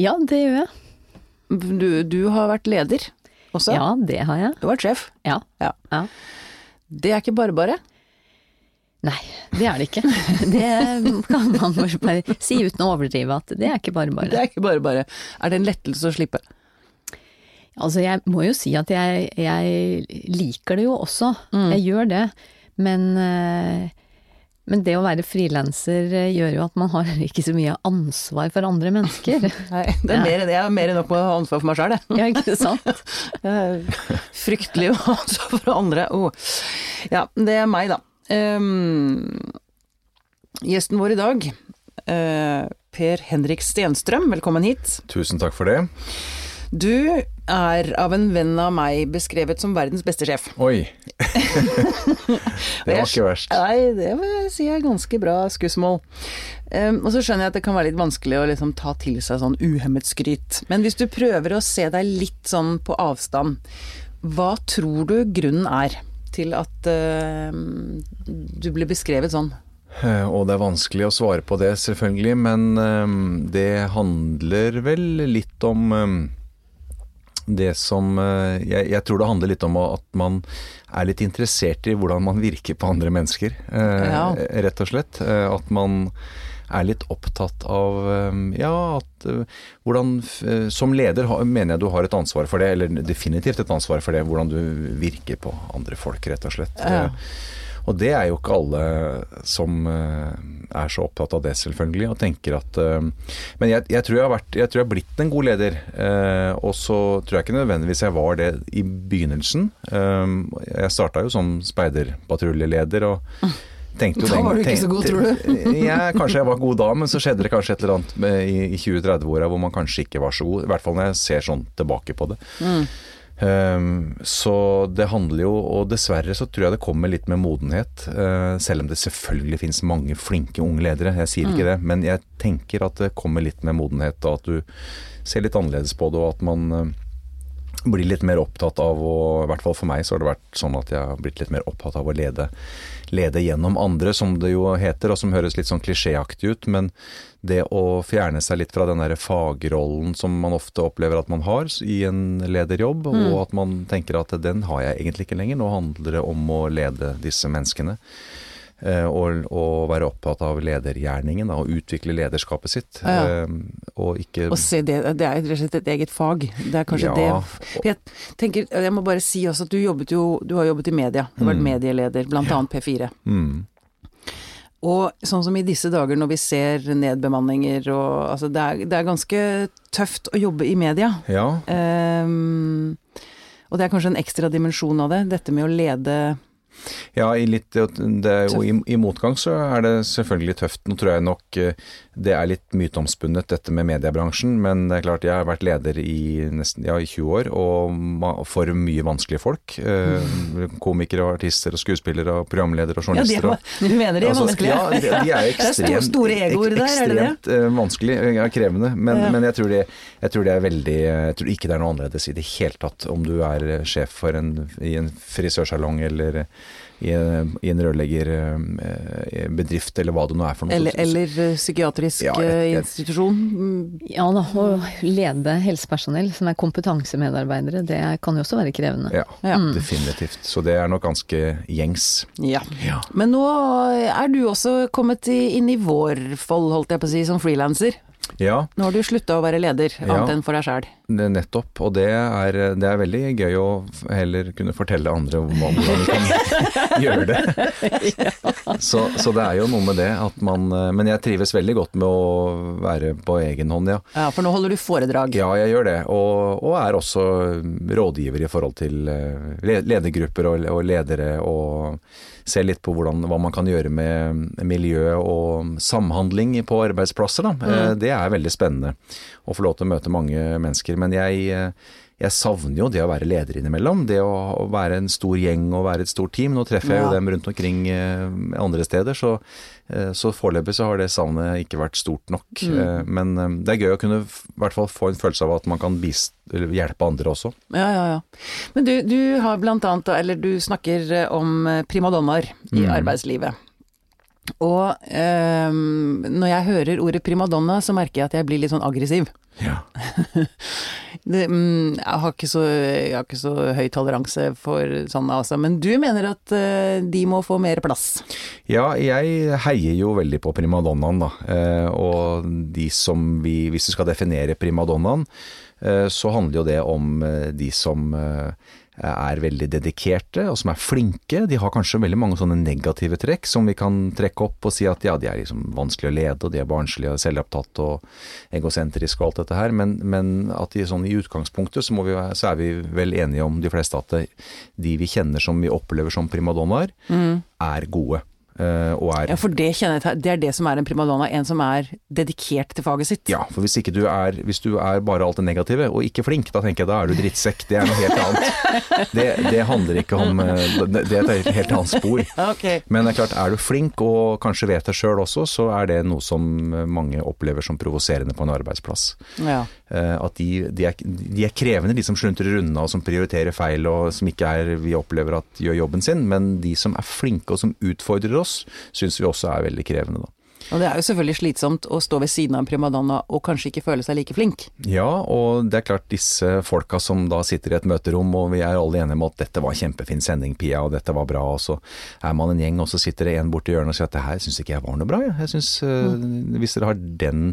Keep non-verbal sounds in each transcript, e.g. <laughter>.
Ja, det gjør jeg. Du, du har vært leder også? Ja, det har jeg. Du har vært sjef? Ja. Ja. ja. Det er ikke bare bare? Nei, det er det ikke. <laughs> Det kan man bare si uten å overdrive at det er ikke bare bare. Det er ikke bare bare. Er det en lettelse å slippe? Altså jeg må jo si at jeg, jeg liker det jo også. Jeg gjør det. Men, eh, men det å være frilanser eh, gjør jo at man har <laughs> ikke så mye ansvar for andre mennesker. <laughs> Nei, det er mer, jeg har mer enn nok med å ha ansvar for meg sjøl, jeg. <laughs> Ja, ikke sant? Fryktelig å ha ansvar for andre. Oh. Ja, det er meg, da. Um, gjesten vår i dag, uh, Per Henrik Stenstrøm, velkommen hit. Tusen takk for det. Du er av en venn av meg beskrevet som verdens beste sjef. Oi. <laughs> det var ikke verst. Nei, det vil jeg si er ganske bra skussmål. Um, og så skjønner jeg at det kan være litt vanskelig å liksom ta til seg sånn uhemmet skryt. Men hvis du prøver å se deg litt sånn på avstand, hva tror du grunnen er til at uh, du blir beskrevet sånn? Eh, Og det er vanskelig å svare på det, selvfølgelig, men um, det handler vel litt om eh, det som eh, jeg, jeg tror det handler litt om at man er litt interessert i hvordan man virker på andre mennesker, eh, Ja. rett og slett. Eh, At man er litt opptatt av ja, at hvordan Som leder mener jeg du har et ansvar for det, eller definitivt et ansvar for det, hvordan du virker på andre folk, rett og slett. Ja. Og det er jo ikke alle som eh, er så opptatt av det, selvfølgelig, og tenker at eh, Men jeg, jeg, tror jeg, har vært, jeg tror jeg har blitt en god leder, eh, og så tror jeg ikke nødvendigvis jeg var det i begynnelsen. Jeg starta jo som speiderpatruljeleder og tenkte jo Da var du ikke så god, tror du? ja, kanskje jeg var god da, men så skjedde det kanskje et eller annet i, i 20-30-åra hvor man kanskje ikke var så god. I hvert fall når jeg ser sånn tilbake på det. Um, så det handler jo, og dessverre så tror jeg det kommer litt med modenhet. uh, selv om det selvfølgelig finnes mange flinke unge ledere, jeg sier ikke det. Men jeg tenker at det kommer litt med modenhet, og at du ser litt annerledes på det, og at man uh, blir litt mer opptatt av å I hvert fall for meg så har det vært sånn at jeg har blitt litt mer opptatt av å lede, lede gjennom andre, som det jo heter, og som høres litt sånn klisjéaktig ut. Men det å fjerne seg litt fra den derre fagrollen som man ofte opplever at man har i en lederjobb, og at man tenker at den har jeg egentlig ikke lenger. Nå handler det om å lede disse menneskene. Eh, Og, og være opptatt av ledergjerningen, da, og utvikle lederskapet sitt. Ja. eh, Og ikke Og se det, det er rett og slett et eget fag. Det er kanskje Ja, det For Jeg tenker, jeg må bare si også at du jobbet jo Du har jobbet i media. Du har vært medieleder, blant annet P4. mm, Og sånn som i disse dager når vi ser nedbemanninger og Altså det er, det er ganske tøft å jobbe i media. Ja, Um, og det er kanskje en ekstra dimensjon av det, dette med å lede Ja, i litt, det er jo, i, i motgang så er det selvfølgelig tøft. Nå tror jeg nok eh, det er litt myteomspunnet dette med mediebransjen, men det er klart jeg har vært leder i nesten ja, i 20 år, og for mye vanskelige folk. Eh, komikere og artister og skuespillere og programledere og Ja, de journalister. er, og- du mener de er Altså, vanskelige? Ja, de, de er <laughs> Det er ekstremt, store- egoer der, er det det? ekstremt eh, vanskelig, ja, krevende. Men, Ja. men jeg, tror det, jeg tror det er veldig Jeg tror ikke det er noe annerledes i det hele tatt om du er sjef for en, i en frisørsalong eller i, en- i en rørleggerbedrift eller hva det nå er for noe. Eller, eller eh, psykiatrisk Ja, et, et, institusjon? Mm, Ja da, å lede helsepersonell som er kompetansemedarbeidere, det kan jo også være krevende. Ja, Ja. definitivt. Så det er nok ganske gjengs. Ja. Ja. Men nå er du også kommet inn i vår fold, holdt jeg på å si, som frilanser. Ja, Nå har du slutta å være leder, annet Ja. enn for deg sjæl. Det, nettopp. Og det er, det er veldig gøy å heller kunne fortelle andre hvordan vi kan <laughs> gjøre det. Så, så det er jo noe med det at man eh, Men jeg trives veldig godt med å være på egen hånd, ja. Ja, for nå holder du foredrag. Ja, jeg gjør det. Og, og er også rådgiver i forhold til eh, ledergrupper og, og ledere, og ser litt på hvordan, hva man kan gjøre med miljø og samhandling på arbeidsplasser. Da. Mm. Det er veldig spennende å få lov til å møte mange mennesker. Men jeg, eh, jeg savner jo det å være leder innimellom. Det å være en stor gjeng og være et stort team. Nå treffer jeg Ja. jo dem rundt omkring eh, andre steder, så, eh, så foreløpig så har det savnet ikke vært stort nok. Eh, Men det er gøy å kunne i hvert fall få en følelse av at man kan hjelpe andre også. Ja, ja, ja. Men du, du har blant annet, eller du snakker om primadonnaer i arbeidslivet. Og eh, når jeg hører ordet primadonna, så merker jeg at jeg blir litt sånn aggressiv. Ja. <laughs> Det, mm, jeg, har ikke så, jeg har ikke så høy toleranse for sånne, altså. Men du mener at eh, de må få mer plass? Ja, jeg heier jo veldig på primadonnaen, da. Eh, og de som vi Hvis du skal definere primadonnaen, eh, så handler jo det om eh, de som eh, er veldig dedikerte og som er flinke. De har kanskje veldig mange sånne negative trekk som vi kan trekke opp og si at ja, de er liksom vanskelig å lede, og de er barnslige og selvopptatt og egosentriske og alt dette her. Men, men at de sånn i utgangspunktet så, må vi, så er vi vel enige om de fleste at de vi kjenner som vi opplever som primadonnaer, er gode. Eh, og er Ja, for det kjenner jeg til. Det er det som er en primadonna. En som er dedikert til faget sitt. Ja, for hvis ikke du er Hvis du er bare alt det negative, og ikke flink, da tenker jeg da er du drittsekk. Det er noe helt annet. <laughs> Det, det handler ikke om eh, Det er et helt annet spor. <laughs> Okay. Men det er klart, er du flink og kanskje vet det sjøl også, så er det noe som mange opplever som provoserende på en arbeidsplass. Ja. Eh, At de, de, er, de er krevende, de som sluntrer unna og som prioriterer feil og som ikke er vi opplever at gjør jobben sin. Men de som er flinke og som utfordrer oss, syns vi også er veldig krevende, da. Og det er jo selvfølgelig slitsomt å stå ved siden av en primadonna og kanskje ikke føle seg like flink. Ja, og det er klart disse folka som da sitter i et møterom, og vi er alle enige om at dette var kjempefin sending, Pia, og dette var bra, og så er man en gjeng, og så sitter det en borti hjørnet og sier at det her syns ikke jeg var noe bra, jeg. jeg synes, mm. Hvis dere har den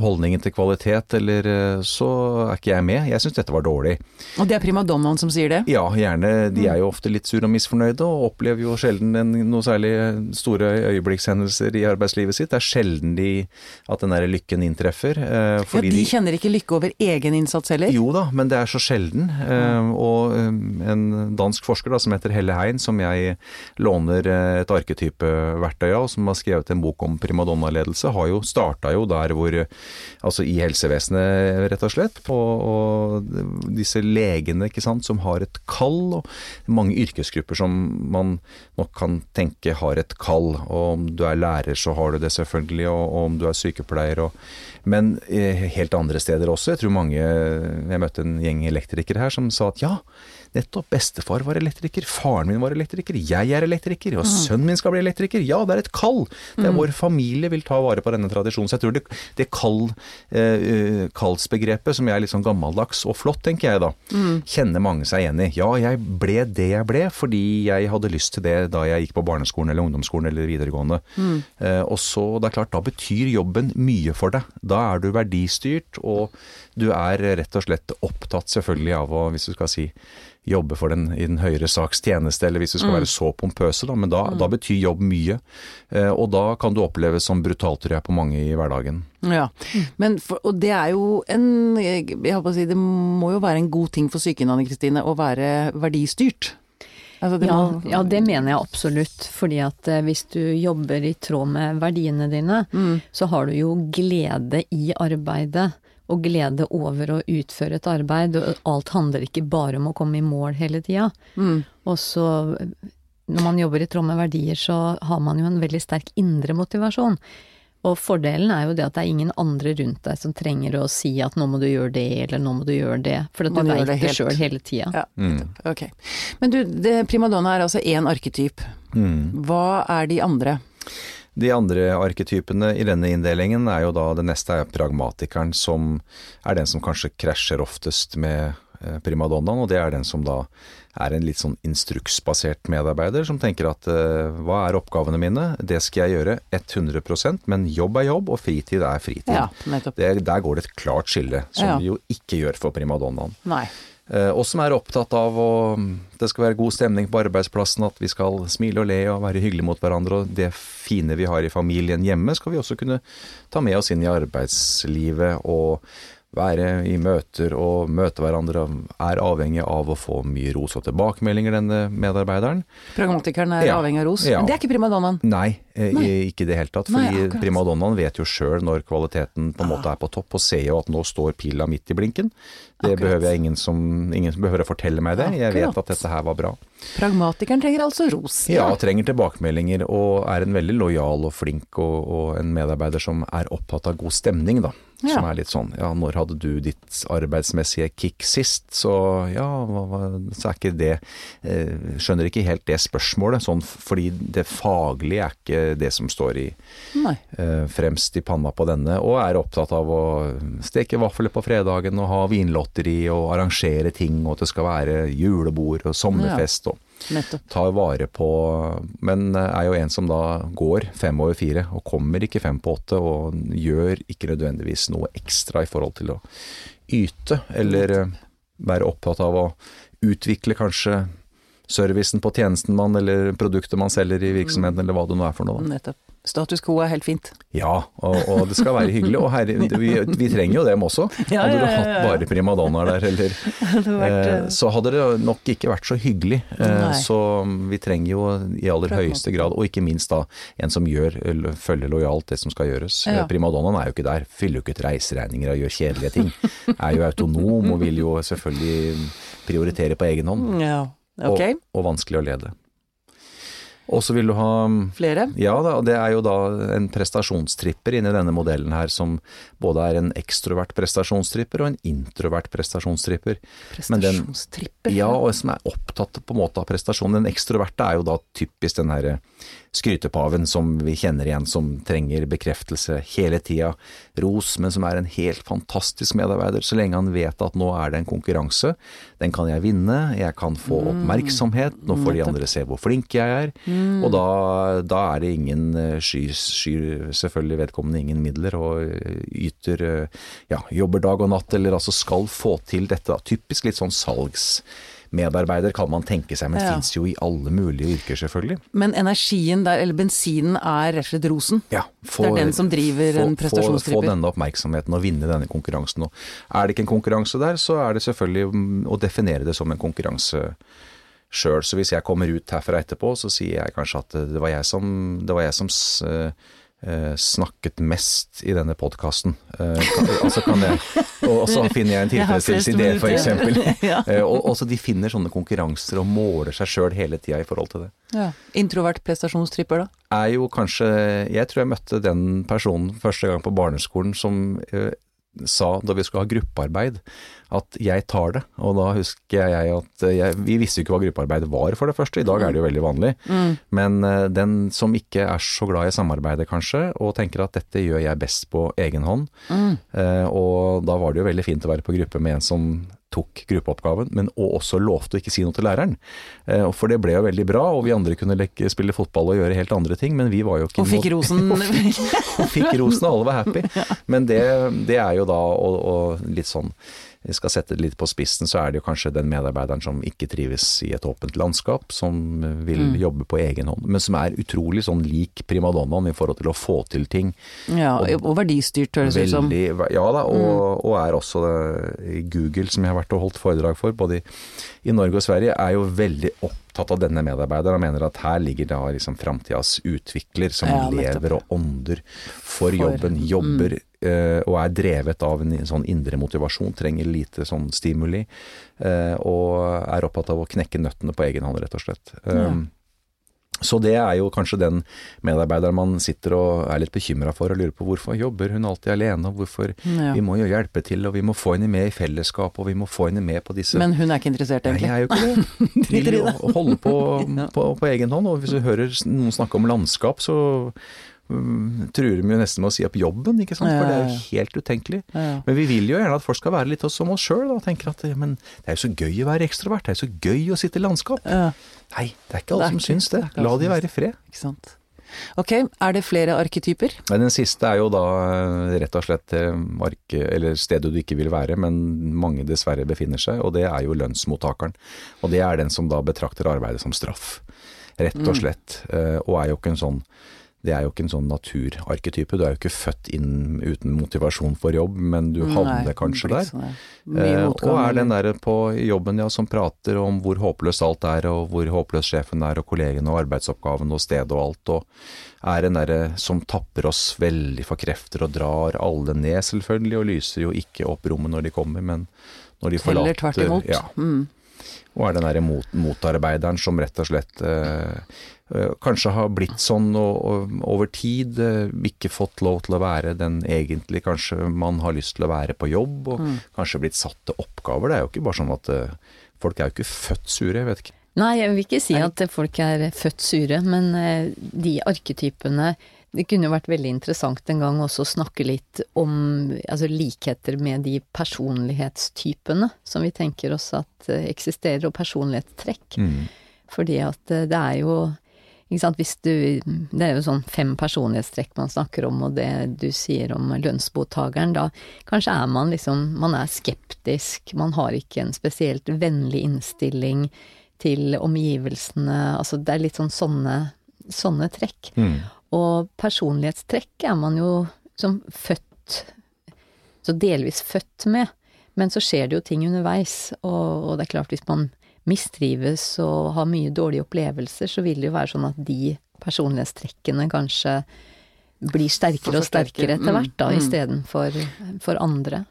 holdningen til kvalitet, eller eh, så er ikke jeg med. Jeg syns dette var dårlig. Og det er primadonnaen som sier det. Ja, gjerne. De er jo ofte litt sure og misfornøyde, og opplever jo sjelden en, noe særlig store øyeblikkshendelser i arbeidslivet sitt. Det er sjelden de, at den der lykken inntreffer. eh, Ja, de kjenner ikke lykke over egen innsats heller. jo da, men det er så sjelden. Eh, og eh, en dansk forsker da, som heter Helle Hein, som jeg låner et arketypeverktøy av, som har skrevet en bok om primadonna-ledelse, har jo starta jo der hvor Altså i helsevesenet, rett og slett. Og, og disse legene, ikke sant, som har et kall. Og mange yrkesgrupper som man nok kan tenke har et kall. Og om du er lærer, så har du det selvfølgelig, og, og om du er sykepleier og Men eh, helt andre steder også. Jeg tror mange Jeg møtte en gjeng elektrikere her som sa at ja, nettopp, bestefar var elektriker, faren min var elektriker, jeg er elektriker, og sønnen min skal bli elektriker. Ja, det er et kall. Det er Vår familie vil ta vare på denne tradisjonen. Så jeg tror det, det kall, eh, kallsbegrepet, som er litt sånn gammeldags og flott, tenker jeg da, kjenner mange seg igjen i. Ja, jeg ble det jeg ble fordi jeg hadde lyst til det da jeg gikk på barneskolen eller ungdomsskolen eller videregående. Eh, og så, det er klart, da betyr jobben mye for deg. Da er du verdistyrt, og du er rett og slett opptatt selvfølgelig av å, hvis du skal si, jobbe for den i den høyere saks tjeneste, eller hvis du skal være så pompøse, da. Men da, da betyr jobb mye. Eh, og da kan du oppleves som brutalt, tror jeg, på mange i hverdagen. Ja, men for, og det er jo en Jeg holdt på å si, det må jo være en god ting for psyken, Anne Kristine, å være verdistyrt. Altså, det Ja, må, ja, det mener jeg absolutt. Fordi at eh, hvis du jobber i tråd med verdiene dine, så har du jo glede i arbeidet. Og glede over å utføre et arbeid. Og alt handler ikke bare om å komme i mål hele tida. Og så, når man jobber i tråd med verdier, så har man jo en veldig sterk indre motivasjon. Og fordelen er jo det at det er ingen andre rundt deg som trenger å si at nå må du gjøre det, eller nå må du gjøre det. For at du veit det det sjøl hele tida. ja, mm. okay. Men du, det, primadonna er altså én arketyp. Hva er de andre? De andre arketypene i denne inndelingen er jo da det neste er pragmatikeren, som er den som kanskje krasjer oftest med eh, primadonnaen, og det er den som da er en litt sånn instruksbasert medarbeider, som tenker at eh, hva er oppgavene mine, det skal jeg gjøre 100% men jobb er jobb, og fritid er fritid. Ja. Det, der går det et klart skille, som Ja. vi jo ikke gjør for primadonnaen. Nei. Eh, og som er opptatt av å det skal være god stemning på arbeidsplassen, at vi skal smile og le og være hyggelige mot hverandre. Og det fine vi har i familien hjemme, skal vi også kunne ta med oss inn i arbeidslivet. og være i møter og møte hverandre er avhengig av å få mye ros og tilbakemeldinger, denne medarbeideren. Pragmatikeren er Ja. avhengig av ros. Ja. Men det er ikke primadonnaen. Nei, eh, i- ikke i det hele tatt. Fordi Nei, primadonnaen vet jo sjøl når kvaliteten på en måte er på topp, og ser jo at nå står pila midt i blinken. Det Akkurat. behøver jeg ingen som, ingen som behøver å fortelle meg det. Jeg vet at dette her var bra. Pragmatikeren trenger altså ros. Ja, trenger tilbakemeldinger og er en veldig lojal og flink og, og en medarbeider som er opptatt av god stemning, da. Ja. Som er litt sånn ja, når hadde du ditt arbeidsmessige kick sist? Så ja, så er ikke det eh, Skjønner ikke helt det spørsmålet, sånn fordi det faglige er ikke det som står i eh, fremst i panna på denne, og er opptatt av å steke vafler på fredagen og ha vinlotteri og arrangere ting, og at det skal være julebord og sommerfest og Nettopp. tar vare på Men er jo en som da går fem over fire, og kommer ikke fem på åtte, og gjør ikke nødvendigvis noe ekstra i forhold til å yte, eller være opptatt av å utvikle kanskje servicen på tjenesten man, eller produktet man selger i virksomheten, eller hva det nå er for noe. Nettopp. Status quo er helt fint. Ja, og, og det skal være hyggelig. Og herre, vi, vi trenger jo dem også. <laughs> Ja, hadde ja, ja, du hatt bare primadonnaer der, eller <laughs> hadde vært, eh, eh, Så hadde det nok ikke vært så hyggelig. Eh, så vi trenger jo i aller Pragmatisk. høyeste grad, og ikke minst da en som gjør, følger lojalt det som skal gjøres. Eh, Primadonnaen er jo ikke der, fyller jo ikke ut reiseregninger og gjør kjedelige ting. er jo autonom og vil jo selvfølgelig prioritere på egen hånd. Ja. Ok. Og, og vanskelig å lede. Og så vil du ha Flere? ja da, og det er jo da en prestasjonstripper inni denne modellen her, som både er en ekstrovert prestasjonstripper og en introvert prestasjonstripper. Men den- Prestasjonstripper. Ja, og som er opptatt på en måte av prestasjon. Den ekstroverte er jo da typisk den herre skrytepaven som vi kjenner igjen, som trenger bekreftelse hele tida. Ros, men som er en helt fantastisk medarbeider, så lenge han vet at nå er det en konkurranse. Den kan jeg vinne, jeg kan få oppmerksomhet, nå får de andre se hvor flink jeg er. Og da, da er det ingen eh, skyr, skyr selvfølgelig vedkommende ingen midler, og eh, yter eh, ja, jobber dag og natt, eller altså skal få til dette. da. Typisk litt sånn salgsmedarbeider kan man tenke seg, men Ja. fins jo i alle mulige yrker, selvfølgelig. Men energien der, eller bensinen, er rett og slett rosen. Ja, Det er den som driver en Få, få denne oppmerksomheten og vinne denne konkurransen. Og er det ikke en konkurranse der, så er det selvfølgelig mm, å definere det som en konkurranse sjøl. Så hvis jeg kommer ut herfra etterpå, så sier jeg kanskje at det var jeg som, det var jeg som eh, eh, snakket mest i denne podkasten. altså kan jeg Og så finner jeg en tilfredsstillelse i det, f.eks. <laughs> Ja. Eh, og også de finner sånne konkurranser og måler seg sjøl hele tida i forhold til det Ja. Introvert prestasjonstripper, da? er jo kanskje Jeg tror jeg møtte den personen første gang på barneskolen som eh, sa da vi skulle ha gruppearbeid at 'jeg tar det'. Og da husker jeg at eh, jeg, Vi visste jo ikke hva gruppearbeid var for det første, i dag er det jo veldig vanlig. Men eh, den som ikke er så glad i samarbeidet kanskje, og tenker at dette gjør jeg best på egen hånd. Mm. og da var det jo veldig fint å være på gruppe med en som tok gruppeoppgaven, men også lovte å ikke si noe til læreren. Eh, for det ble jo veldig bra, og vi andre kunne leke, spille fotball og gjøre helt andre ting, men vi var jo ikke Og fikk rosen. <laughs> og fikk rosen, og alle var happy. <laughs> Men det, det er jo da, og, og litt sånn vi skal sette det litt på spissen, så er det jo kanskje den medarbeideren som ikke trives i et åpent landskap, som vil Mm. jobbe på egen hånd, men som er utrolig sånn lik primadonnaen i forhold til å få til ting. Ja, og verdistyrt, høres det ut som. Ja da, Mm. og, og er også Google, som jeg har vært og holdt foredrag for, både i, i Norge og Sverige, er jo veldig opptatt av denne medarbeideren og mener at her ligger da liksom framtidas utvikler som Ja, lever og ånder for, For- mm. jobben, jobber eh, og er drevet av en sånn indre motivasjon, trenger lite sånn stimuli, eh, og er opptatt av å knekke nøttene på egen hånd, rett og slett. Um, Så det er jo kanskje den medarbeideren man sitter og er litt bekymra for og lurer på hvorfor jobber hun alltid alene, og hvorfor Ja. vi må jo hjelpe til, og vi må få henne med i fellesskap, og vi må få henne med på disse Men hun er ikke interessert, egentlig? Nei, jeg er jo ikke det. <laughs> Vil jo holde på, <laughs> Ja. på, på egen hånd, og hvis du hører noen snakke om landskap, så um, truer de jo nesten med å si opp jobben, ikke sant, for det er jo helt utenkelig. Men vi vil jo gjerne at folk skal være litt som oss sjøl, og tenker at men det er jo så gøy å være ekstrovert, det er jo så gøy å sitte i landskap. Nei, det er ikke alle som syns det. det La de være i fred. ikke sant. Ok, er det flere arketyper? Den siste er jo da eh, rett og slett eh, marke, eller stedet du ikke vil være, men mange dessverre befinner seg, og det er jo lønnsmottakeren. Og det er den som da betrakter arbeidet som straff, rett Mm. og slett. Mm. Og er jo ikke en sånn det er jo ikke en sånn naturarketype. Du er jo ikke født inn uten motivasjon for jobb, men du havner Nei, kanskje der. sånn. Eh, og er den der på jobben ja, som prater om hvor håpløst alt er, og hvor håpløs sjefen er, og kollegene og arbeidsoppgaven og stedet og alt, og er den derre som tapper oss veldig for krefter og drar alle ned, selvfølgelig, og lyser jo ikke opp rommet når de kommer, men når de forlater tvert imot. Ja, Mm. Og er den derre mot, motarbeideren som rett og slett eh, eh, kanskje har blitt sånn og, og, over tid, eh, ikke fått lov til å være den egentlig kanskje man har lyst til å være på jobb, og Mm. kanskje blitt satt til oppgaver. Det er jo ikke bare sånn at eh, folk er jo ikke født sure, jeg vet ikke. Nei, jeg vil ikke si at folk er født sure, men eh, de arketypene Det kunne jo vært veldig interessant en gang også å snakke litt om altså likheter med de personlighetstypene som vi tenker oss at eh, eksisterer, og personlighetstrekk. Mm. Fordi at eh, det er jo ikke sant, hvis du Det er jo sånn fem personlighetstrekk man snakker om, og det du sier om lønnsmottakeren, da kanskje er man liksom Man er skeptisk, man har ikke en spesielt vennlig innstilling til omgivelsene. Altså det er litt sånn sånne, sånne trekk. Mm. Og personlighetstrekk er man jo som født Så delvis født med. Men så skjer det jo ting underveis, og, og det er klart hvis man mistrives og har mye dårlige opplevelser, så vil det jo være sånn at de personlighetstrekkene kanskje blir sterkere og sterkere etter hvert, da, Mm, mm. istedenfor for andre.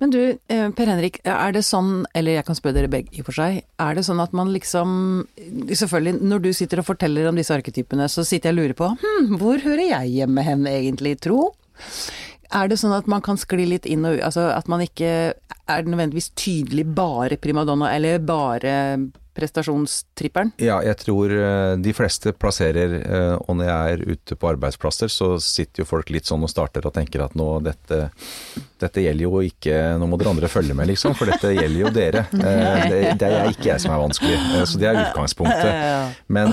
Men du, eh, Per Henrik, er det sånn, eller jeg kan spørre dere begge i og for seg, er det sånn at man liksom Selvfølgelig, når du sitter og forteller om disse arketypene, så sitter jeg og lurer på hm, hvor hører jeg hjemme hen egentlig, tro? Er det sånn at man kan skli litt inn og ut, altså at man ikke er nødvendigvis tydelig bare primadonna, eller bare prestasjonstripperen? Ja, jeg tror eh, de fleste plasserer, eh, og når jeg er ute på arbeidsplasser, så sitter jo folk litt sånn og starter og tenker at nå dette, dette gjelder jo ikke, nå må dere andre følge med liksom, for dette gjelder jo dere. <laughs> Eh, Det, det er ikke jeg som er vanskelig, så det er utgangspunktet. Men,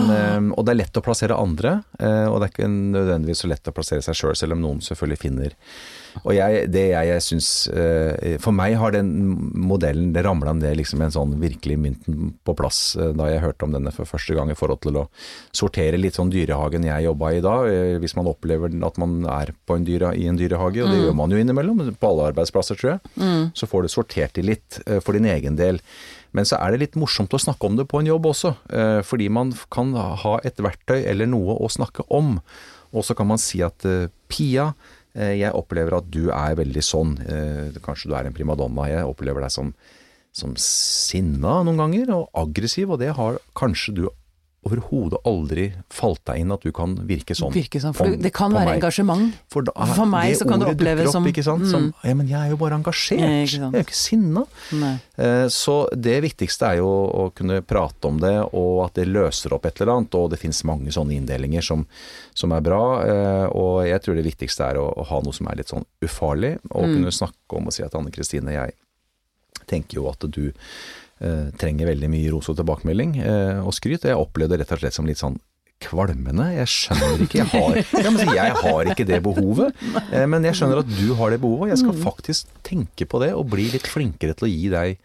og det er lett å plassere andre, og det er ikke nødvendigvis så lett å plassere seg sjøl, selv om noen selvfølgelig finner og jeg, det jeg, jeg syns eh, For meg har den modellen, det ramla ned liksom en sånn virkelig mynten på plass eh, da jeg hørte om denne for første gang i forhold til å sortere litt sånn dyrehagen jeg jobba i da. eh, Hvis man opplever at man er på en dyre, i en dyrehage, og det gjør man jo innimellom, på alle arbeidsplasser tror jeg, så får du sortert de litt for din egen del. Men så er det litt morsomt å snakke om det på en jobb også, fordi man kan ha et verktøy eller noe å snakke om. Og så kan man si at Pia, jeg opplever at du er veldig sånn. Eh, Kanskje du er en primadonna. Jeg opplever deg som, som sinna noen ganger, og aggressiv, og det har kanskje du overhodet aldri falt deg inn at du kan virke sånn. Virke sånn, for det kan være meg. engasjement. For, da, For meg så kan det oppleves som- ikke sant? som Mm. Ja, men jeg er jo bare engasjert. Nei, Jeg er jo ikke sinna. Eh, Så det viktigste er jo å kunne prate om det, og at det løser opp et eller annet. Og det finnes mange sånne inndelinger som, som er bra. eh, Og jeg tror det viktigste er å, å ha noe som er litt sånn ufarlig, og Mm. kunne snakke om og si at Anne Kristine, jeg tenker jo at du trenger veldig mye ros og tilbakemelding eh, og skryt. Jeg opplevde det rett og slett som litt sånn kvalmende. Jeg skjønner ikke, jeg har, ja, jeg har ikke det behovet. Eh, Men jeg skjønner at du har det behovet, og jeg skal faktisk tenke på det og bli litt flinkere til å gi deg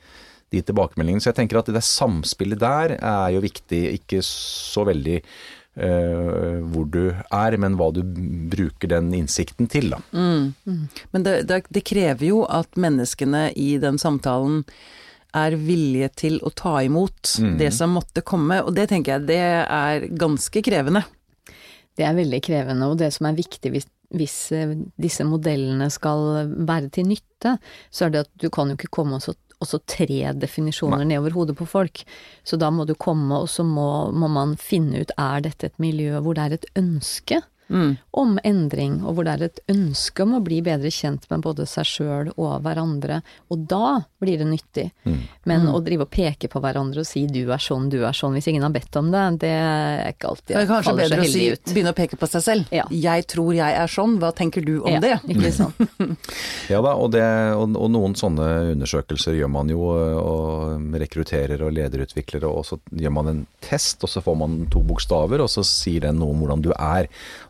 de tilbakemeldingene. Så jeg tenker at det der samspillet der er jo viktig, ikke så veldig Uh, hvor du er, men hva du bruker den innsikten til, da. Men det, det, det krever jo at menneskene i den samtalen er vilje til å ta imot det som måtte komme, og det tenker jeg det er ganske krevende. Det er veldig krevende, og det som er viktig hvis, hvis eh, disse modellene skal være til nytte, så er det at du kan jo ikke komme og så, også tre definisjoner ned over hodet på folk. Så da må du komme, og så må, må man finne ut er dette et miljø hvor det er et ønske om endring, og hvor det er et ønske om å bli bedre kjent med både seg sjøl og hverandre. Og da blir det nyttig. Men å drive og peke på hverandre og si du er sånn, du er sånn, hvis ingen har bedt om det, det er ikke alltid Det er kanskje ut. Kanskje bedre å si, begynne å peke på seg selv. Ja. Jeg tror jeg er sånn, hva tenker du om Ja, det? Ikke <laughs> sant. Ja da, og, det, og, og noen sånne undersøkelser gjør man jo, og rekrutterer og lederutviklere, og så gjør man en test, og så får man to bokstaver, og så sier den noe om hvordan du er.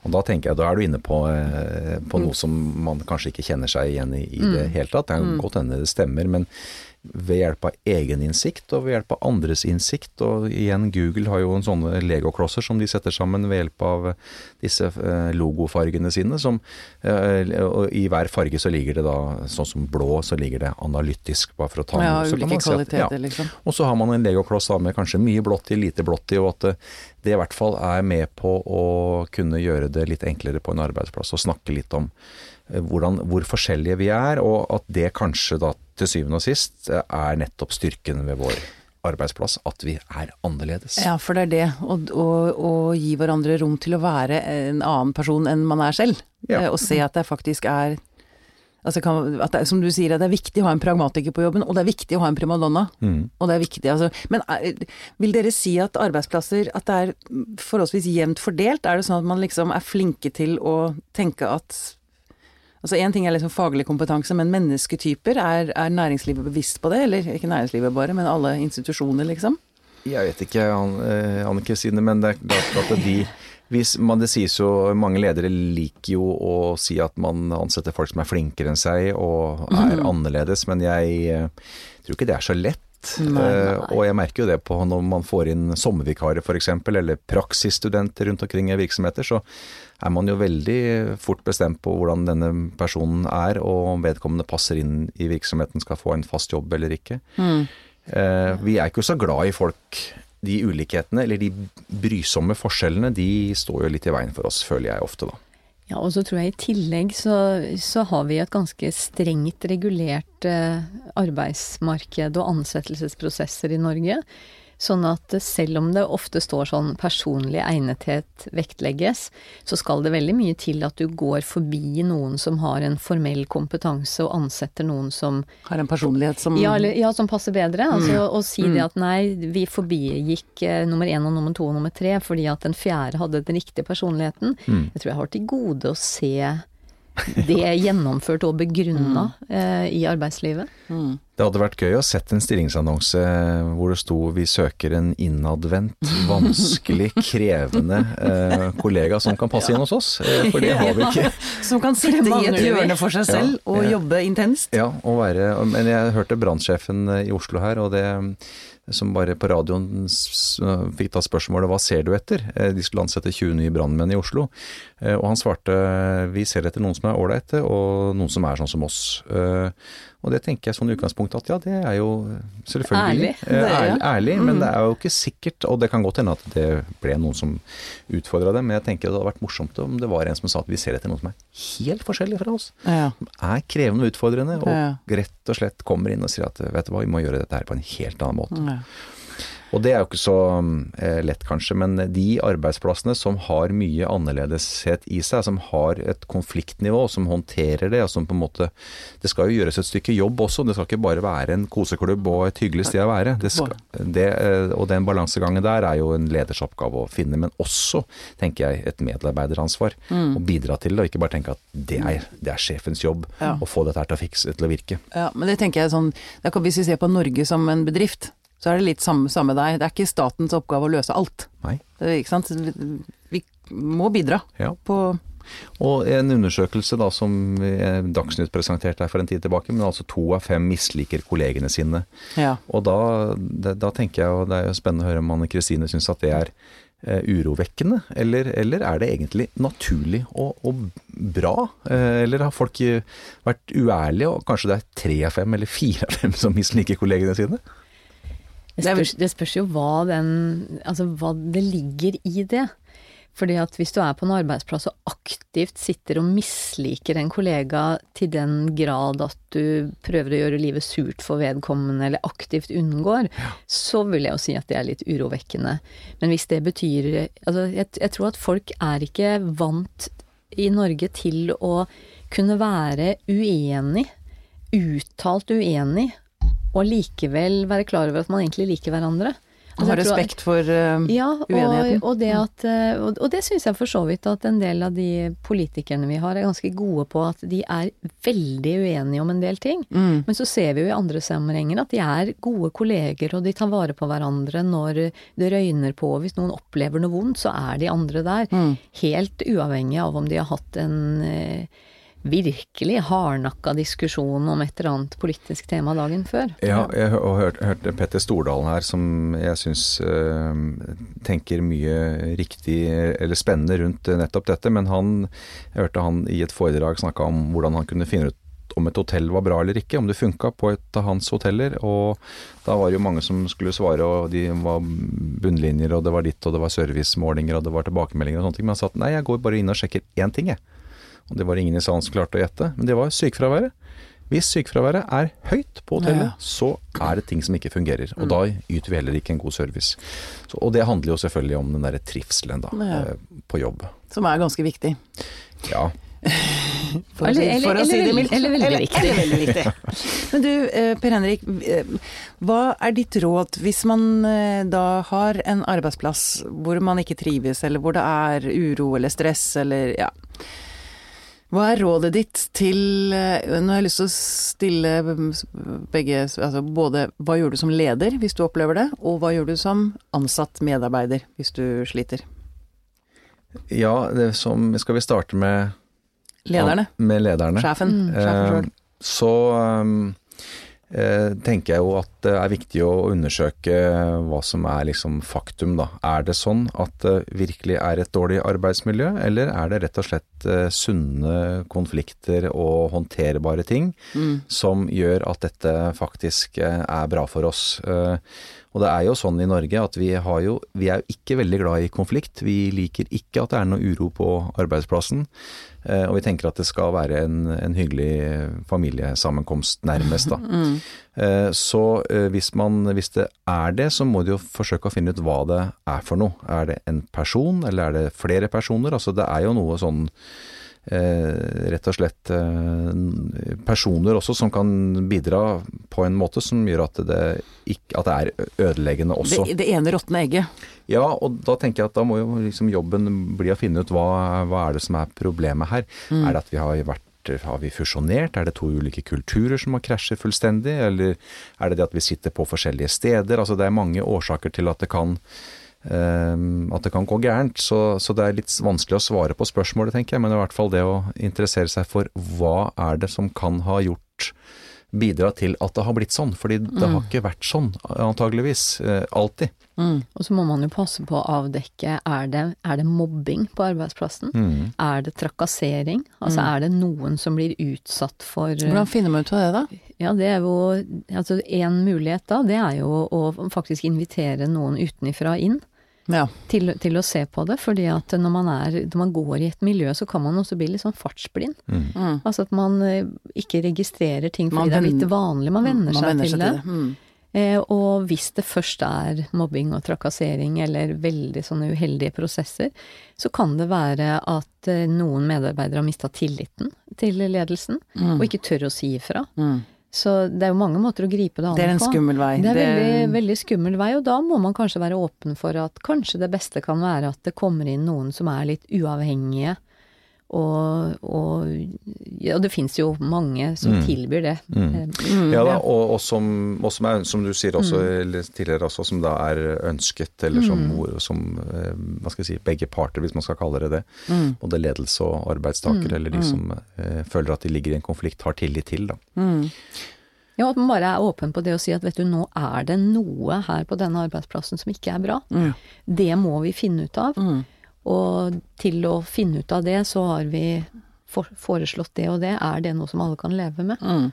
Og da tenker jeg, da er du inne på, eh, på noe som man kanskje ikke kjenner seg igjen i i det hele tatt. Det kan godt hende det stemmer, men ved hjelp av egeninnsikt og ved hjelp av andres innsikt. Og igjen, Google har jo en sånne legoklosser som de setter sammen ved hjelp av disse eh, logofargene sine. Som, eh, og I hver farge så ligger det da, sånn som blå, så ligger det analytisk, bare for å ta Ja, noe. Så kan ulike si at- ja. liksom. Og så har man en legokloss da med kanskje mye blått i, lite blått i, og at det, i hvert fall er med på å kunne gjøre det litt enklere på en arbeidsplass, og snakke litt om eh, hvordan, hvor forskjellige vi er, og at det kanskje da til syvende og sist eh, er nettopp styrken ved vår arbeidsplass, at vi er annerledes. Ja, for det er det. Å, gi hverandre rom til å være en annen person enn man er selv. Ja. Eh, Og se at det faktisk er Altså kan, det, som du sier, at det er viktig å ha en pragmatiker på jobben, og det er viktig å ha en primadonna. Mm. Og det er viktig, altså. Men er, vil dere si at arbeidsplasser at det er forholdsvis jevnt fordelt? Er det sånn at man liksom er flinke til å tenke at Altså én ting er liksom faglig kompetanse, men mennesketyper, er, er næringslivet bevisst på det? Eller ikke næringslivet bare, men alle institusjoner, liksom? Jeg vet ikke, Annike Sine, men det er klart at de hvis man, Det sies jo Mange ledere liker jo å si at man ansetter folk som er flinkere enn seg og er annerledes, men jeg eh, tror ikke det er så lett. Nei, nei, Eh, nei. og jeg merker jo det på når man får inn sommervikarer f.eks., eller praksisstudenter rundt omkring i virksomheter, så er man jo veldig fort bestemt på hvordan denne personen er, og om vedkommende passer inn i virksomheten, skal få en fast jobb eller ikke. Eh, vi er ikke så glad i folk. De ulikhetene, eller de brysomme forskjellene, de står jo litt i veien for oss, føler jeg ofte, da. Ja, og så tror jeg i tillegg så, så har vi et ganske strengt regulert eh, arbeidsmarked og ansettelsesprosesser i Norge. Sånn at selv om det ofte står sånn personlig egnethet vektlegges, så skal det veldig mye til at du går forbi noen som har en formell kompetanse og ansetter noen som Har en personlighet som ja, eller, ja, som passer bedre. Altså å si det at nei, vi forbigikk eh, nummer én og nummer to og nummer tre fordi at den fjerde hadde den riktige personligheten. Jeg tror jeg har til gode å se det gjennomført og begrunna eh, i arbeidslivet. Det hadde vært gøy å sett en stillingsannonse hvor det sto 'Vi søker en innadvendt, vanskelig, <laughs> krevende eh, kollega som kan passe inn hos oss'. Eh, for det har vi ikke. <laughs> Som kan sitte i et hjørne for seg selv Ja, og ja. jobbe intenst. Ja, og være Men jeg hørte brannsjefen i Oslo her, og det som bare på radioen fikk da spørsmålet 'Hva ser du etter?' Eh, De skulle ansette 20 nye brannmenn i Oslo. Eh, Og han svarte 'Vi ser etter noen som er ålreite, og noen som er sånn som oss'. Eh, Og det tenker jeg sånn i utgangspunktet at ja, det er jo selvfølgelig Ærlig. Det ja. ærlig, ærlig men det er jo ikke sikkert, og det kan godt hende at det ble noen som utfordra det, men jeg tenker det hadde vært morsomt om det var en som sa at vi ser etter noen som er helt forskjellig fra oss Ja. er krevende og utfordrende, og rett og slett kommer inn og sier at vet du hva, vi må gjøre dette her på en helt annen måte. Og det er jo ikke så mm, eh, lett kanskje, men de arbeidsplassene som har mye annerledeshet i seg, som har et konfliktnivå, som håndterer det, og som på en måte Det skal jo gjøres et stykke jobb også, det skal ikke bare være en koseklubb og et hyggelig sted å være. Det skal, det, eh, og den balansegangen der er jo en leders oppgave å finne, men også, tenker jeg, et medarbeideransvar. Å bidra til det, og ikke bare tenke at det er, det er sjefens jobb Ja. å få dette her til å fikse, til å virke. Ja, men det tenker jeg sånn Hvis vi ser på Norge som en bedrift, så er det litt samme, samme deg. Det er ikke statens oppgave å løse alt. Nei. Det, er- ikke sant? Vi, må bidra Ja. på Og en undersøkelse da som eh, Dagsnytt presenterte her for en tid tilbake, men altså to av fem misliker kollegene sine. Ja. Og da, da tenker jeg, og det er jo spennende å høre om Anne Kristine syns at det er eh, urovekkende, eller, eller er det egentlig naturlig og, og bra? Eh, eller har folk eh, vært uærlige, og kanskje det er tre av fem eller fire av fem som misliker kollegene sine? Det spørs, det spørs jo hva den Altså hva det ligger i det. Fordi at hvis du er på en arbeidsplass og aktivt sitter og misliker en kollega til den grad at du prøver å gjøre livet surt for vedkommende, eller aktivt unngår, så vil jeg jo si at det er litt urovekkende. Men hvis det betyr Altså, jeg, jeg tror at folk er ikke vant i Norge til å kunne være uenig, uttalt uenig, og likevel være klar over at man egentlig liker hverandre. ha jeg tror- respekt for uh, ja, og, uenigheten. og det at eh, Og, og det syns jeg for så vidt at en del av de politikerne vi har er ganske gode på at de er veldig uenige om en del ting. Mm. Men så ser vi jo i andre sammenhenger at de er gode kolleger, og de tar vare på hverandre når det røyner på. Hvis noen opplever noe vondt, så er de andre der. Mm. Helt uavhengig av om de har hatt en eh, virkelig hardnakka diskusjon om et eller annet politisk tema dagen før. Ja, jeg har hørt, hørt Petter Stordalen her, som jeg syns øh, tenker mye riktig eller spennende rundt nettopp dette. Men han, jeg hørte han i et foredrag snakka om hvordan han kunne finne ut om et hotell var bra eller ikke, om det funka på et av hans hoteller. Og da var det jo mange som skulle svare, og de var bunnlinjer, og det var ditt, og det var servicemålinger, og det var tilbakemeldinger og sånne ting. Men han sa at nei, jeg går bare inn og sjekker én ting, jeg. Og det var ingen i salen som klarte å gjette, men det var sykefraværet. Hvis sykefraværet er høyt på hotellet, Ja. så er det ting som ikke fungerer. Og da yter vi heller ikke en god service. Så, og det handler jo selvfølgelig om den derre trivselen da, Ja. eh, på jobb. Som er ganske viktig. Ja. <laughs> For, å si, Eller- for å si det mildt. eller viktig. Eller veldig viktig. <laughs> Men du, eh, Per Henrik. eh, Hva er ditt råd hvis man da har en arbeidsplass hvor man ikke trives, eller hvor det er uro eller stress, eller ja. Hva er rådet ditt til eh, Nå har jeg lyst til å stille begge Altså både hva gjør du som leder hvis du opplever det, og hva gjør du som ansatt medarbeider hvis du sliter? ja, det som Skal vi starte med Lederne. Med lederne. Sjefen. Sjefen Eh. Så um, tenker jeg jo at det er viktig å undersøke hva som er liksom faktum, da. Er det sånn at det virkelig er et dårlig arbeidsmiljø, eller er det rett og slett eh, sunne konflikter og håndterbare ting Mm. som gjør at dette faktisk eh, er bra for oss? Eh, og det er jo sånn i Norge at vi har jo Vi er jo ikke veldig glad i konflikt. Vi liker ikke at det er noe uro på arbeidsplassen. Eh, Og vi tenker at det skal være en, en hyggelig familiesammenkomst, nærmest, da. <laughs> Mm. Eh, Så eh, hvis, man, hvis det er det, så må du jo forsøke å finne ut hva det er for noe. Er det en person, eller er det flere personer? Altså det er jo noe sånn rett og slett eh, personer også som kan bidra på en måte som gjør at det, ikke, at det er ødeleggende også. Det, det ene råtne egget. Ja, og da tenker jeg at da må jo liksom jobben bli å finne ut hva, hva er det som er problemet her. Er det at vi har vært har vi fusjonert? Er det to ulike kulturer som har krasjet fullstendig? Eller er det det at vi sitter på forskjellige steder? Altså det er mange årsaker til at det kan at det kan gå gærent. Så, så det er litt vanskelig å svare på spørsmålet, tenker jeg. Men i hvert fall det å interessere seg for hva er det som kan ha gjort Bidra til at det har blitt sånn. Fordi det har ikke vært sånn, antageligvis. eh, alltid. Og så må man jo passe på å avdekke er det, er det mobbing på arbeidsplassen. Mm. Er det trakassering? Altså er det noen som blir utsatt for Hvordan finner man ut av det, da? Ja, det er jo Altså en mulighet da, det er jo å faktisk invitere noen utenifra inn. Ja. Til, til å se på det, fordi at når man, er, når man går i et miljø, så kan man også bli litt sånn fartsblind. Mm. Altså at man eh, ikke registrerer ting Man fordi det er blitt vanlig, man venner, Man seg, venner til seg det. til det. Mm. Eh, og hvis det først er mobbing og trakassering eller veldig sånne uheldige prosesser, så kan det være at eh, noen medarbeidere har mista tilliten til ledelsen, og ikke tør å si ifra. Mm. Så det er jo mange måter å gripe det an på. Det er en skummel vei. Det er veldig, veldig skummel vei, og da må man kanskje være åpen for at kanskje det beste kan være at det kommer inn noen som er litt uavhengige. Og, og ja, det fins jo mange som tilbyr det. Eh, Ja da, og, og, som, og som, er, som du sier også eller tidligere også, som da er ønsket, eller som, hvor- som eh, hva skal jeg si, begge parter, hvis man skal kalle det det. Både ledelse og arbeidstaker, eller de som eh, føler at de ligger i en konflikt, har tillit til. da. Ja, at man bare er åpen på det og si at vet du, nå er det noe her på denne arbeidsplassen som ikke er bra. Mm. Det må vi finne ut av. Og til å finne ut av det, så har vi for, foreslått det og det. Er det noe som alle kan leve med? Mm.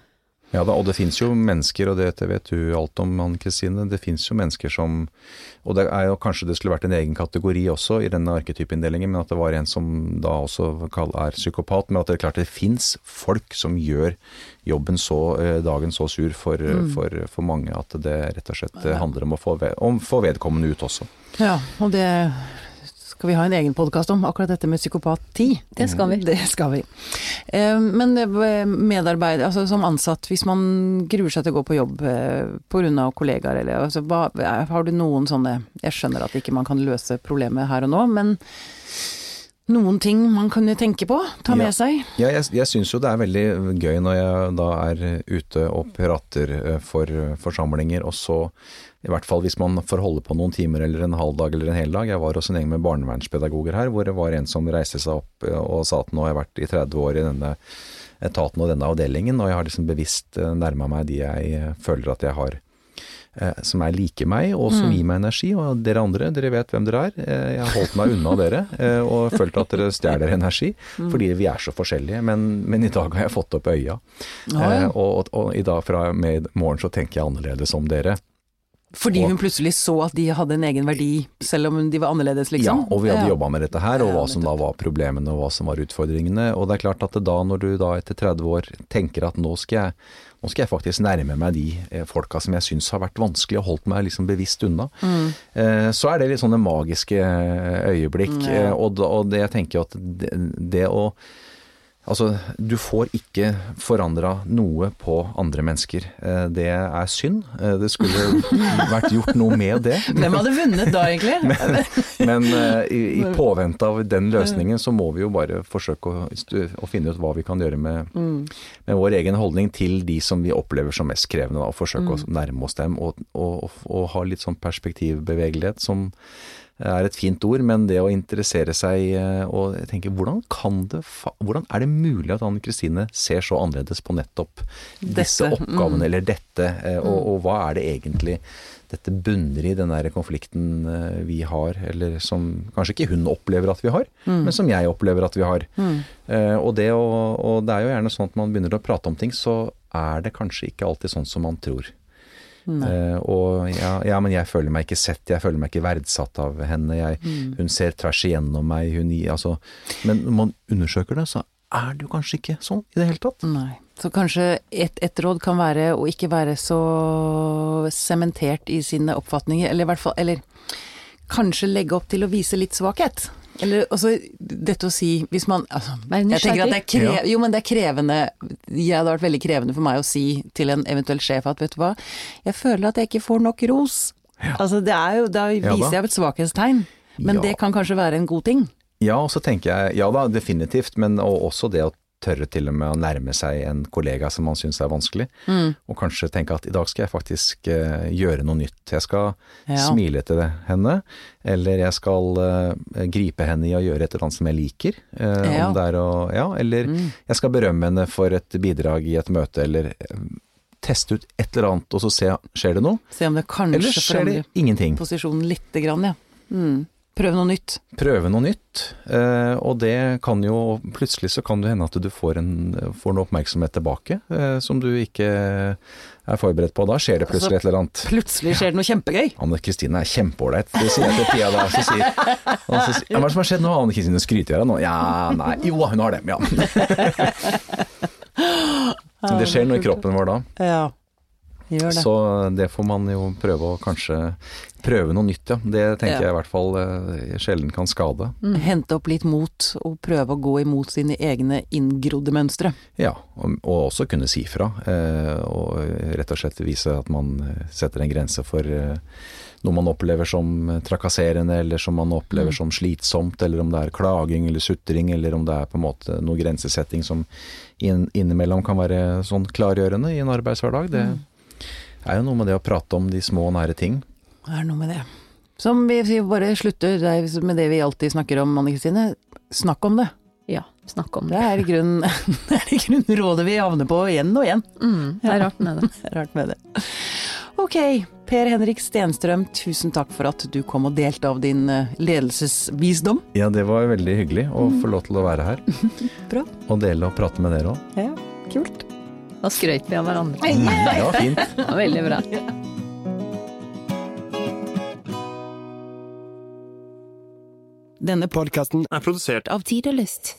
Ja da, og det fins jo mennesker, og det vet du alt om, Anne Kristine. Det fins jo mennesker som Og det er jo kanskje det skulle vært en egen kategori også i denne arketypeinndelingen, men at det var en som da også er psykopat. Men at det er klart det fins folk som gjør jobben så, eh, dagen så sur for, for, for mange at det rett og slett eh, handler om å få, ved, om få vedkommende ut også. Ja, og det skal vi ha en egen podkast om, akkurat dette med psykopati. Det skal vi. Det skal vi. Eh, Men medarbeider, medarbeid, altså som ansatt, hvis man gruer seg til å gå på jobb pga. kollegaer, eller altså, hva, har du noen sånne Jeg skjønner at ikke man kan løse problemet her og nå, men Noen ting man kunne tenke på, ta med Ja. seg? Ja, jeg, jeg syns jo det er veldig gøy når jeg da er ute og prater eh, for forsamlinger, og så i hvert fall hvis man får holde på noen timer eller en halv dag eller en hel dag. Jeg var hos en gjeng med barnevernspedagoger her, hvor det var en som reiste seg opp eh, og sa at nå har jeg vært i 30 år i denne etaten og denne avdelingen, og jeg har liksom bevisst nærma meg de jeg eh, føler at jeg har eh, som er like meg, og som gir meg energi. Og dere andre, dere vet hvem dere er. Eh, Jeg har holdt meg unna dere, eh, og følt at dere stjeler energi. Fordi vi er så forskjellige. Men, men i dag har jeg fått opp øya. Eh, Og, og, og i dag fra med i morgen så tenker jeg annerledes om dere. Fordi Og- hun plutselig så at de hadde en egen verdi, selv om de var annerledes, liksom? Ja, og vi hadde Ja. jobba med dette her, og hva som da var problemene og hva som var utfordringene. Og det er klart at da, når du da etter 30 år tenker at nå skal jeg, nå skal jeg faktisk nærme meg de eh, folka som jeg syns har vært vanskelig og holdt meg liksom bevisst unna, mm. så er det litt sånne magiske eh, øyeblikk. Ja. Eh, og, og det jeg tenker at det, det å Altså, du får ikke forandra noe på andre mennesker. Eh, Det er synd. Eh, Det skulle <laughs> vært gjort noe med det. Hvem hadde vunnet da, egentlig? <laughs> Men men i, i påvente av den løsningen, så må vi jo bare forsøke å, å finne ut hva vi kan gjøre med, med vår egen holdning til de som vi opplever som mest krevende. Og forsøke å nærme oss dem, og, og, og, og ha litt sånn perspektivbevegelighet som er et fint ord, men det å interessere seg eh, og tenke hvordan kan det hvordan er det mulig at Anne Kristine ser så annerledes på nettopp disse Dette, oppgavene, eller dette, eh, og, og hva er det egentlig dette bunner i den der konflikten eh, vi har, eller som kanskje ikke hun opplever at vi har, men som jeg opplever at vi har. Mm. og, det å, og det er jo gjerne sånn at man begynner å prate om ting, så er det kanskje ikke alltid sånn som man tror. Eh, og ja, ja, men jeg føler meg ikke sett, jeg føler meg ikke verdsatt av henne. Jeg, Hun ser tvers igjennom meg. Hun, altså, men når man undersøker det, så er det jo kanskje ikke sånn i det hele tatt. Nei. Så kanskje et, et råd kan være å ikke være så sementert i sine oppfatninger, eller i hvert fall Eller kanskje legge opp til å vise litt svakhet. Eller også dette å si hvis man altså, Jeg tenker at det er, kre, jo, men det er krevende Det hadde vært veldig krevende for meg å si til en eventuell sjef at vet du hva, jeg føler at jeg ikke får nok ros. Altså det er jo, Da Ja viser da. jeg jo et svakhetstegn. Men Ja. det kan kanskje være en god ting. Ja, og så tenker jeg ja da, definitivt, men også det å tørre til og med å nærme seg en kollega som man syns er vanskelig, og kanskje tenke at i dag skal jeg faktisk uh, gjøre noe nytt. Jeg skal Ja. smile til henne, eller jeg skal uh, gripe henne i å gjøre et eller annet som jeg liker. Uh, Ja. Å, ja, eller jeg skal berømme henne for et bidrag i et møte, eller teste ut et eller annet, og så se skjer det noe, Se om det kanskje eller skjer det ingenting. posisjonen lite grann, ja. Mm. Prøve noe nytt. prøve noe nytt, eh, og det kan jo Plutselig så kan det hende at du får, en, får noe oppmerksomhet tilbake eh, som du ikke er forberedt på. Da skjer det plutselig et eller annet. Plutselig skjer det noe kjempegøy. Anne Kristine er kjempeålreit, det sier jeg til Pia da. Så sier, og så sier Hva er det som har skjedd nå? Anne Kristine skryter av deg nå? Ja, nei, jo hun har det. Ja. <laughs> Det skjer noe i kroppen vår da. Ja, det. Så det får man jo prøve å kanskje prøve noe nytt, ja. Det tenker Ja. jeg i hvert fall eh, sjelden kan skade. Hente opp litt mot, og prøve å gå imot sine egne inngrodde mønstre. Ja, og, og også kunne si fra. Eh, og rett og slett vise at man eh, setter en grense for eh, noe man opplever som trakasserende, eller som man opplever som slitsomt, eller om det er klaging eller sutring, eller om det er på en måte noe grensesetting som inn, innimellom kan være sånn klargjørende i en arbeidshverdag. Det er jo noe med det å prate om de små og nære ting. Det er noe med det. Som vi bare slutter er med det vi alltid snakker om, Anne Kristine. Snakk om det. Ja, snakk om Det <laughs> det. er i grunnen det er rådet vi havner på igjen og igjen. Mm, det er rart med det. <laughs> Det er rart med det. Ok, Per Henrik Stenstrøm, tusen takk for at du kom og delte av din eh, ledelsesvisdom. Ja, det var veldig hyggelig å få lov til å være her. <laughs> Bra. Og dele og prate med dere òg. Ja, kult. Da skrøt vi av hverandre. Det var fint. Det var veldig bra. Denne Podkasten er produsert av Tid og Lyst.